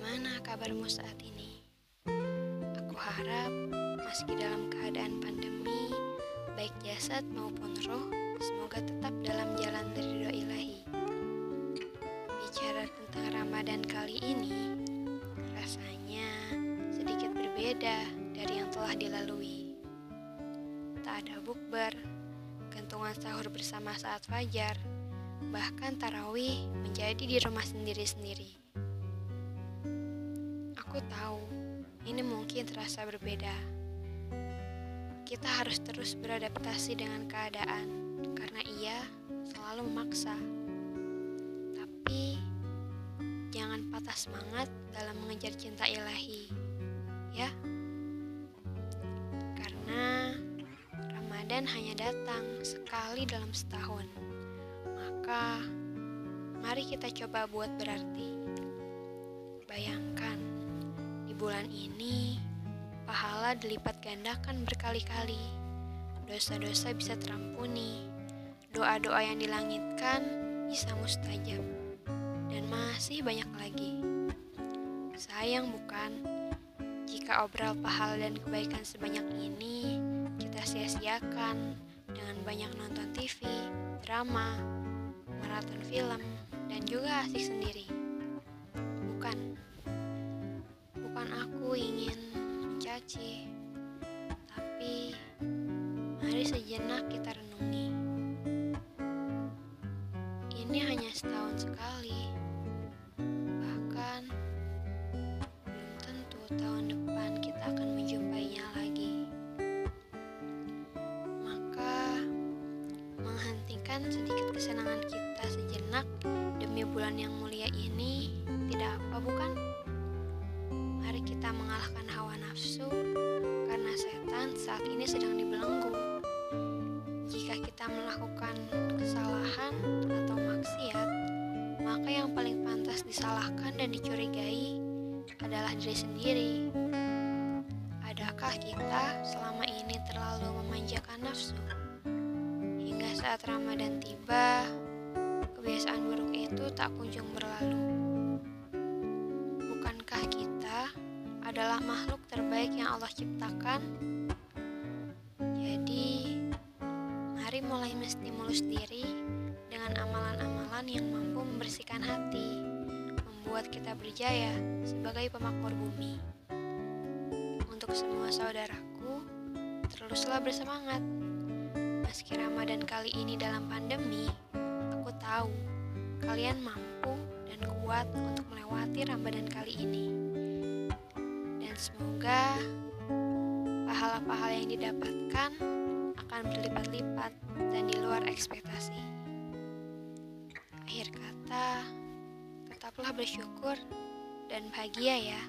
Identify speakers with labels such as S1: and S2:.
S1: Bagaimana kabarmu saat ini? Aku harap meski dalam keadaan pandemi, baik jasad maupun roh, semoga tetap dalam jalan dari doa ilahi. Bicara tentang Ramadan kali ini, rasanya sedikit berbeda dari yang telah dilalui. Tak ada bukber, gantungan sahur bersama saat fajar, bahkan tarawih menjadi di rumah sendiri-sendiri. Aku tahu ini mungkin terasa berbeda. Kita harus terus beradaptasi dengan keadaan karena ia selalu memaksa. Tapi jangan patah semangat dalam mengejar cinta ilahi, ya. Karena Ramadan hanya datang sekali dalam setahun. Maka mari kita coba buat berarti. Bayangkan bulan ini, pahala dilipat gandakan berkali-kali. Dosa-dosa bisa terampuni. Doa-doa yang dilangitkan bisa mustajab. Dan masih banyak lagi. Sayang bukan? Jika obral pahala dan kebaikan sebanyak ini kita sia-siakan dengan banyak nonton TV, drama, maraton film, dan juga asik sendiri. Sejenak kita renungi. Ini hanya setahun sekali, bahkan belum tentu tahun depan kita akan menjumpainya lagi. Maka, menghentikan sedikit kesenangan kita sejenak demi bulan yang mulia ini tidak apa, bukan? Mari kita mengalahkan hawa nafsu karena setan saat ini sedang dibelenggu. Jika kita melakukan kesalahan atau maksiat, maka yang paling pantas disalahkan dan dicurigai adalah diri sendiri. Adakah kita selama ini terlalu memanjakan nafsu? Hingga saat Ramadan tiba, kebiasaan buruk itu tak kunjung berlalu. Bukankah kita adalah makhluk terbaik yang Allah ciptakan. Mari mulai menstimulus diri dengan amalan-amalan yang mampu membersihkan hati, membuat kita berjaya sebagai pemakmur bumi. Untuk semua saudaraku, teruslah bersemangat. Meski Ramadan kali ini dalam pandemi, aku tahu kalian mampu dan kuat untuk melewati Ramadan kali ini. Semoga pahala-pahala yang didapatkan akan berlipat-lipat dan di luar ekspektasi. Akhir kata, tetaplah bersyukur dan bahagia ya.